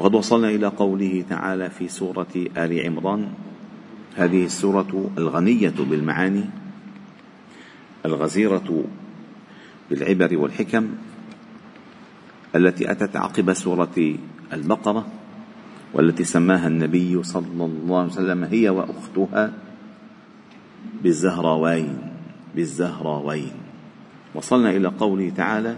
وقد وصلنا إلى قوله تعالى في سورة آل عمران هذه السورة الغنية بالمعاني الغزيرة بالعبر والحكم التي أتت عقب سورة البقرة والتي سماها النبي صلى الله عليه وسلم هي وأختها بالزهراوين بالزهراوين. وصلنا إلى قوله تعالى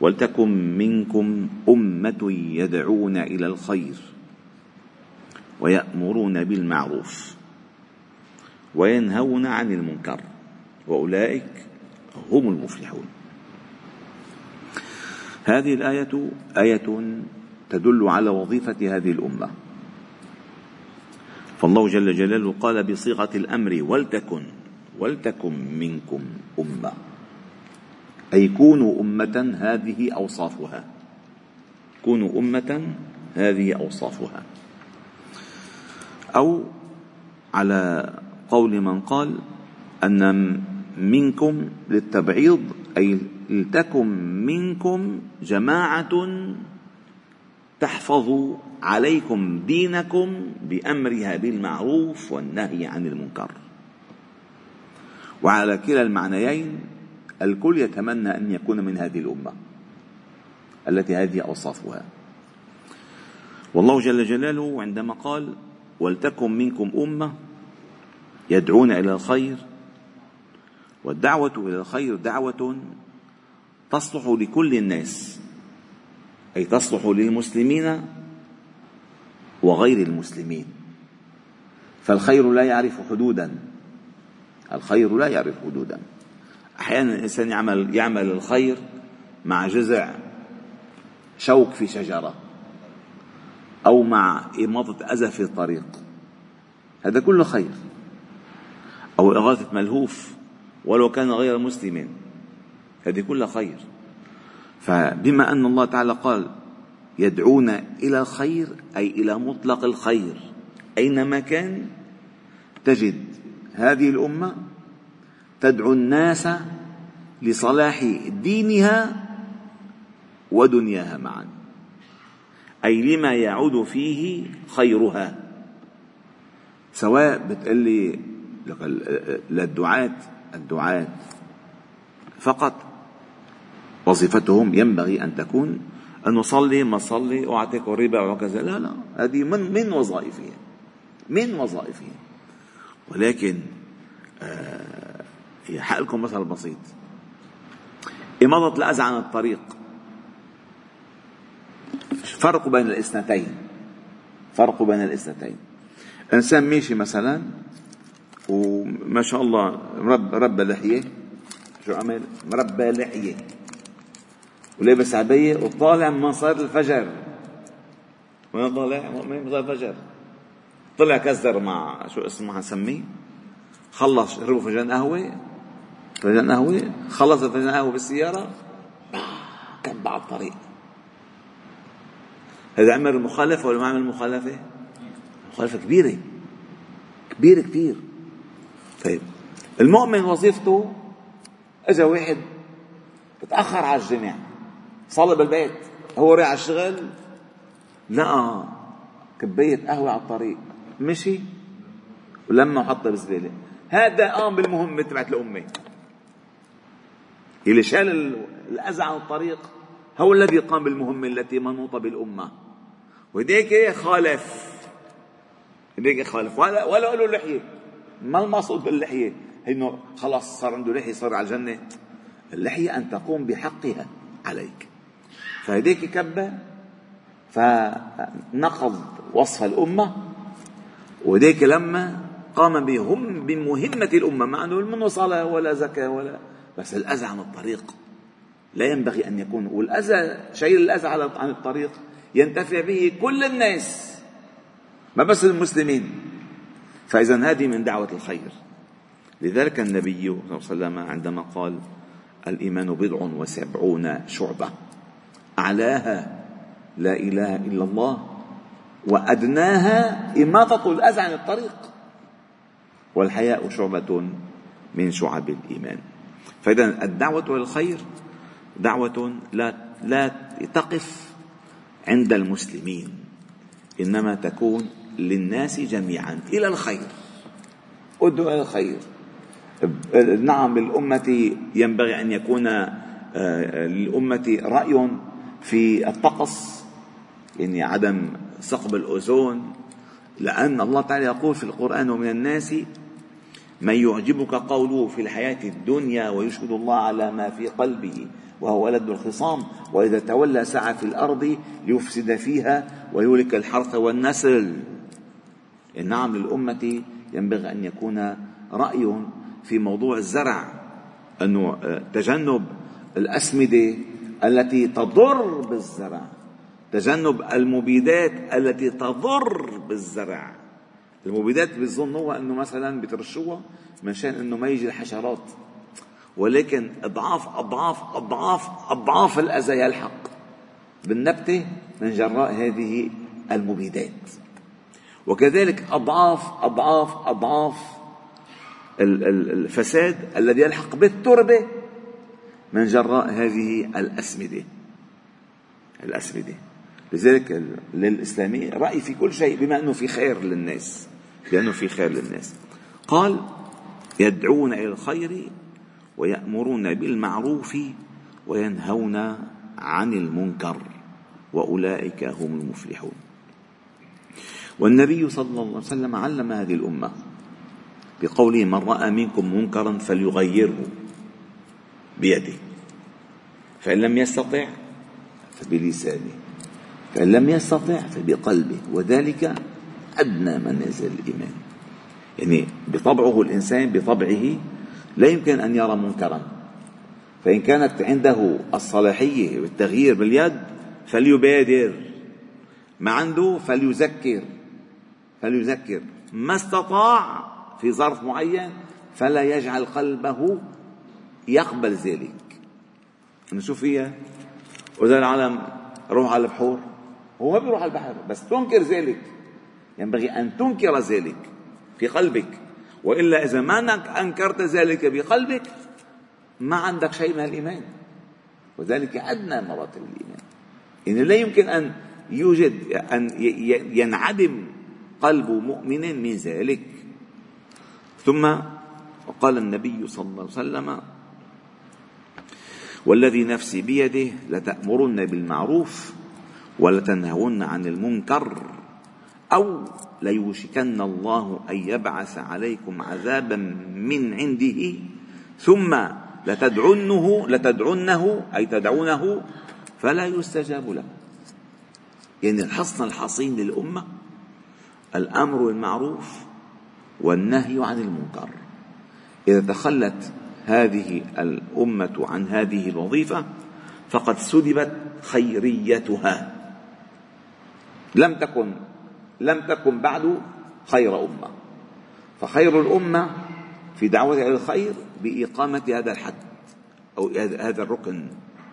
ولتكن منكم أمة يدعون إلى الخير ويأمرون بالمعروف وينهون عن المنكر وأولئك هم المفلحون. هذه الآية آية تدل على وظيفة هذه الأمة. فالله جل جلاله قال بصيغة الأمر ولتكن ولتكن منكم أمة. أي كونوا أمة هذه أوصافها. كونوا أمة هذه أوصافها. أو على قول من قال أن منكم للتبعيض أي لتكن منكم جماعة تحفظ عليكم دينكم بأمرها بالمعروف والنهي عن المنكر. وعلى كلا المعنيين الكل يتمنى أن يكون من هذه الأمة التي هذه أوصافها. والله جل جلاله عندما قال ولتكن منكم أمة يدعون إلى الخير والدعوة إلى الخير دعوة تصلح لكل الناس أي تصلح للمسلمين وغير المسلمين. فالخير لا يعرف حدودا الخير لا يعرف حدودا. أحيانا الإنسان يعمل يعمل الخير مع جذع شوك في شجرة أو مع إماطة أذى في الطريق. هذا كله خير. أو إغاثة ملهوف ولو كان غير مسلم. هذه كلها خير. فبما أن الله تعالى قال يدعون إلى الخير أي إلى مطلق الخير. أينما كان تجد هذه الأمة تدعو الناس لصلاح دينها ودنياها معا. أي لما يعود فيه خيرها. سواء بتقلي للدعاة الدعاة فقط. وظيفتهم ينبغي أن تكون أن نصلي ما صلي واعطيك الربا وكذا لا لا هذه من من وظائفهم. من وظائفهم. ولكن آه حق لكم مثل بسيط. إماطة الأذى عن الطريق. فرق بين الاثنتين. فرق بين الاثنتين. إنسان ماشي مثلا وما شاء الله مرب ربى لحية. شو عمل؟ مربى لحية. ولابس عبية وطالع من صلاة الفجر. وين طالع؟ من صلاة الفجر. طلع كزر مع شو اسمه حنسميه خلص شربوا فنجان قهوة. قهوة خلص قهوة بالسيارة بعد الطريق هذا عمل مخالفة ولا ما عمل مخالفة؟ مخالفة كبيرة. كبيرة كثير. طيب المؤمن وظيفته اجى واحد تأخر على الجمع صلى بالبيت هو رايح على الشغل لقى كباية قهوة على الطريق. مشي ولما حطها بالزبالة. هذا قام بالمهمة تبعت الأمة. اللي شال الأذى عن الطريق هو الذي قام بالمهمة التي منوطة بالأمة. وهديك خالف. هديك خالف. ولا ولا له لحية. ما المقصود باللحية؟ إنه خلاص صار عنده لحية صار على الجنة. اللحية أن تقوم بحقها عليك. فهديك كبة فنقض وصف الأمة. وهديك لما قام بهم بمهمة الأمة. مع أنه منه صلاة ولا زكاة ولا بس الأذى عن الطريق. لا ينبغي أن يكون. والأذى شيء الأذى عن الطريق ينتفع به كل الناس ما بس المسلمين. فإذا هذه من دعوة الخير. لذلك النبي صلى الله عليه وسلم عندما قال الإيمان بضع وسبعون شعبة. أعلاها لا إله إلا الله وأدناها إماطة الأذى عن الطريق. والحياء شعبة من شعب الإيمان. فإذا الدعوة للخير دعوة لا لا تقف عند المسلمين إنما تكون للناس جميعا إلى الخير. ادعو إلى الخير. نعم للأمة ينبغي أن يكون آه، للأمة رأي في الطقس يعني عدم ثقب الأوزون لأن الله تعالى يقول في القرآن ومن الناس من يعجبك قوله في الحياة الدنيا ويشهد الله على ما في قلبه وهو ولد الخصام وإذا تولى سعى في الأرض ليفسد فيها ويهلك الحرث والنسل. نعم للأمة ينبغي أن يكون رأي في موضوع الزرع أنه آه، تجنب الأسمدة التي تضر بالزرع تجنب المبيدات التي تضر بالزرع. المبيدات بيظنوها أنه مثلا بترشوها منشان أنه ما يجي الحشرات ولكن أضعاف أضعاف أضعاف أضعاف الاذى يلحق بالنبتة من جراء هذه المبيدات. وكذلك أضعاف أضعاف أضعاف الفساد الذي يلحق بالتربة من جراء هذه الأسمدة. الأسمدة. لذلك للإسلامية رأي في كل شيء بما أنه في خير للناس. لأنه في خير للناس. قال يدعون إلى الخير ويأمرون بالمعروف وينهون عن المنكر وأولئك هم المفلحون. والنبي صلى الله عليه وسلم علم هذه الأمة بقوله من رأى منكم منكرا فليغيره بيده فإن لم يستطع فبلسانه فإن لم يستطع فبقلبه وذلك أدنى منازل الإيمان. يعني بطبعه الإنسان بطبعه لا يمكن أن يرى منكرا. فإن كانت عنده الصلاحية بالتغيير باليد فليبادر. ما عنده فليذكر. فليذكر. ما استطاع في ظرف معين فلا يجعل قلبه يقبل ذلك. نشوف فيها وإذا العالم روح على البحور. هو ما بيروح على البحر بس تنكر ذلك. ينبغي أن تنكر ذلك في قلبك. وإلا إذا ما أنكرت ذلك بقلبك ما عندك شيء من الإيمان. وذلك أدنى مراتب الإيمان. إن لا يمكن أن يوجد أن ينعدم قلب مؤمن من ذلك. ثم وقال النبي صلى الله عليه وسلم والذي نفسي بيده لتأمرن بالمعروف ولتنهون عن المنكر. أو ليوشكن الله أن يبعث عليكم عذابا من عنده ثم لتدعنه لتدعنه أي تدعونه فلا يستجاب له. يعني الحصن الحصين للأمة الأمر بالمعروف والنهي عن المنكر. إذا تخلت هذه الأمة عن هذه الوظيفة فقد سلبت خيريتها. لم تكن لم تكن بعد خير أمة. فخير الأمة في دعوة إلى الخير بإقامة هذا الحد أو هذا الركن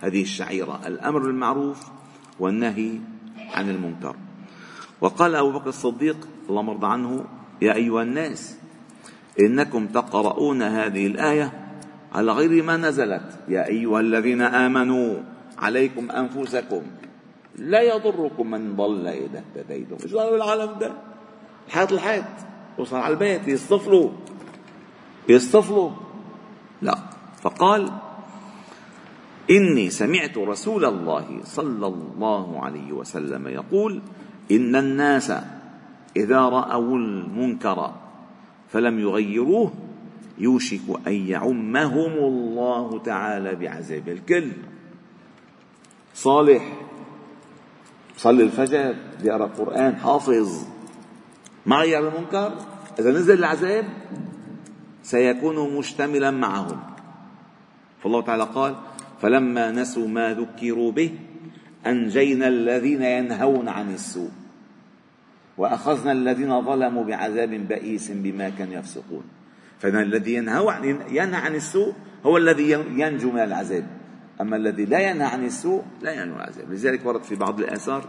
هذه الشعيرة. الأمر بالمعروف والنهي عن المنكر. وقال أبو بكر الصديق اللهم ارضى عنه يا أيها الناس إنكم تقرؤون هذه الآية على غير ما نزلت. يا أيها الذين آمنوا عليكم أنفسكم لا يضركم من ضل إذا اهتديتم. إيش صار بالعالم ده؟ الحياة الحياة. وصل على البيت يصطفلوا يصطفلوا لا. فقال إني سمعت رسول الله صلى الله عليه وسلم يقول إن الناس إذا رأوا المنكر فلم يغيروه يوشك أن يعمهم الله تعالى بعذاب الكل. صالح. صلي الفجر بيقرأ القرآن حافظ. ما غير المنكر إذا نزل العذاب سيكون مشتملا معهم. فالله تعالى قال فلما نسوا ما ذكروا به أنجينا الذين ينهون عن السوء وأخذنا الذين ظلموا بعذاب بئيس بما كانوا يفسقون. فإن الذي ينهى عن ينهى عن السوء هو الذي ينجو من العذاب. أما الذي لا ينهى عن السوء لا ينجو من العذاب. لذلك ورد في بعض الآثار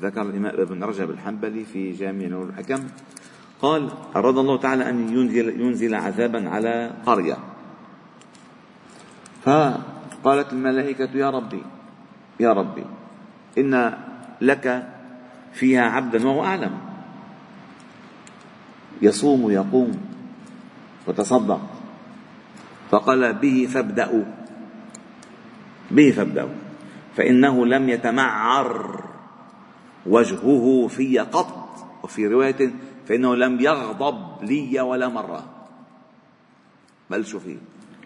ذكر الإمام ابن رجب الحنبلي في جامع نور الحكم قال أراد الله تعالى أن ينزل, ينزل عذابا على قرية. فقالت الملائكة يا ربي يا ربي إن لك فيها عبدا وهو أعلم. يصوم ويقوم وتصدق. فقال به فابدأوا. به فابدأوا. فإنه لم يتمعر وجهه في قط. وفي رواية فإنه لم يغضب لي ولا مرة. بل شو فيه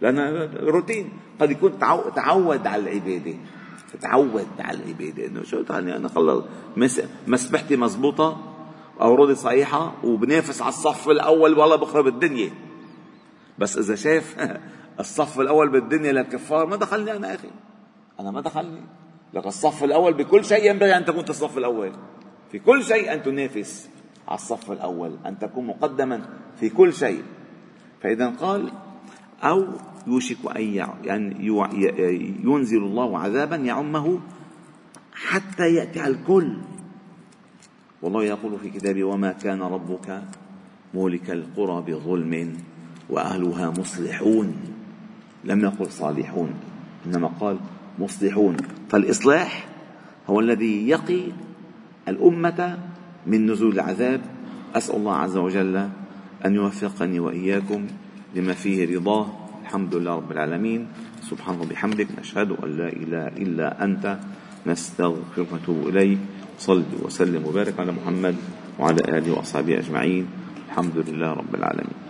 لأن روتين قد يكون تعود على العبادة. تعود على العبادة. إنه شو يعني أنا خلص مسبحتي مزبوطة أورودي صحيحة وبنافس على الصف الأول والله بخرب الدنيا. بس إذا شاف الصف الأول بالدنيا للكفار ما دخلني أنا أخي. أنا ما دخلني. لك الصف الأول بكل شيء ينبغي أن تكون الصف الأول. في كل شيء أن تنافس على الصف الأول أن تكون مقدما في كل شيء. فإذا قال أو يوشك أن يعني ينزل الله عذابا يعمه حتى يأتي على الكل. والله يقول في كتابه وما كان ربك مولك القرى بظلم وأهلها مصلحون. لم يقل صالحون إنما قال مصلحون. فالإصلاح هو الذي يقي الأمة من نزول العذاب. أسأل الله عز وجل أن يوفقني وإياكم لما فيه رضاه. الحمد لله رب العالمين. سبحانه وبحمدك نشهد أن لا إله إلا أنت. نستغفرك ونتوب إليك. صل وسلم وبارك على محمد وعلى آله وأصحابه أجمعين. الحمد لله رب العالمين.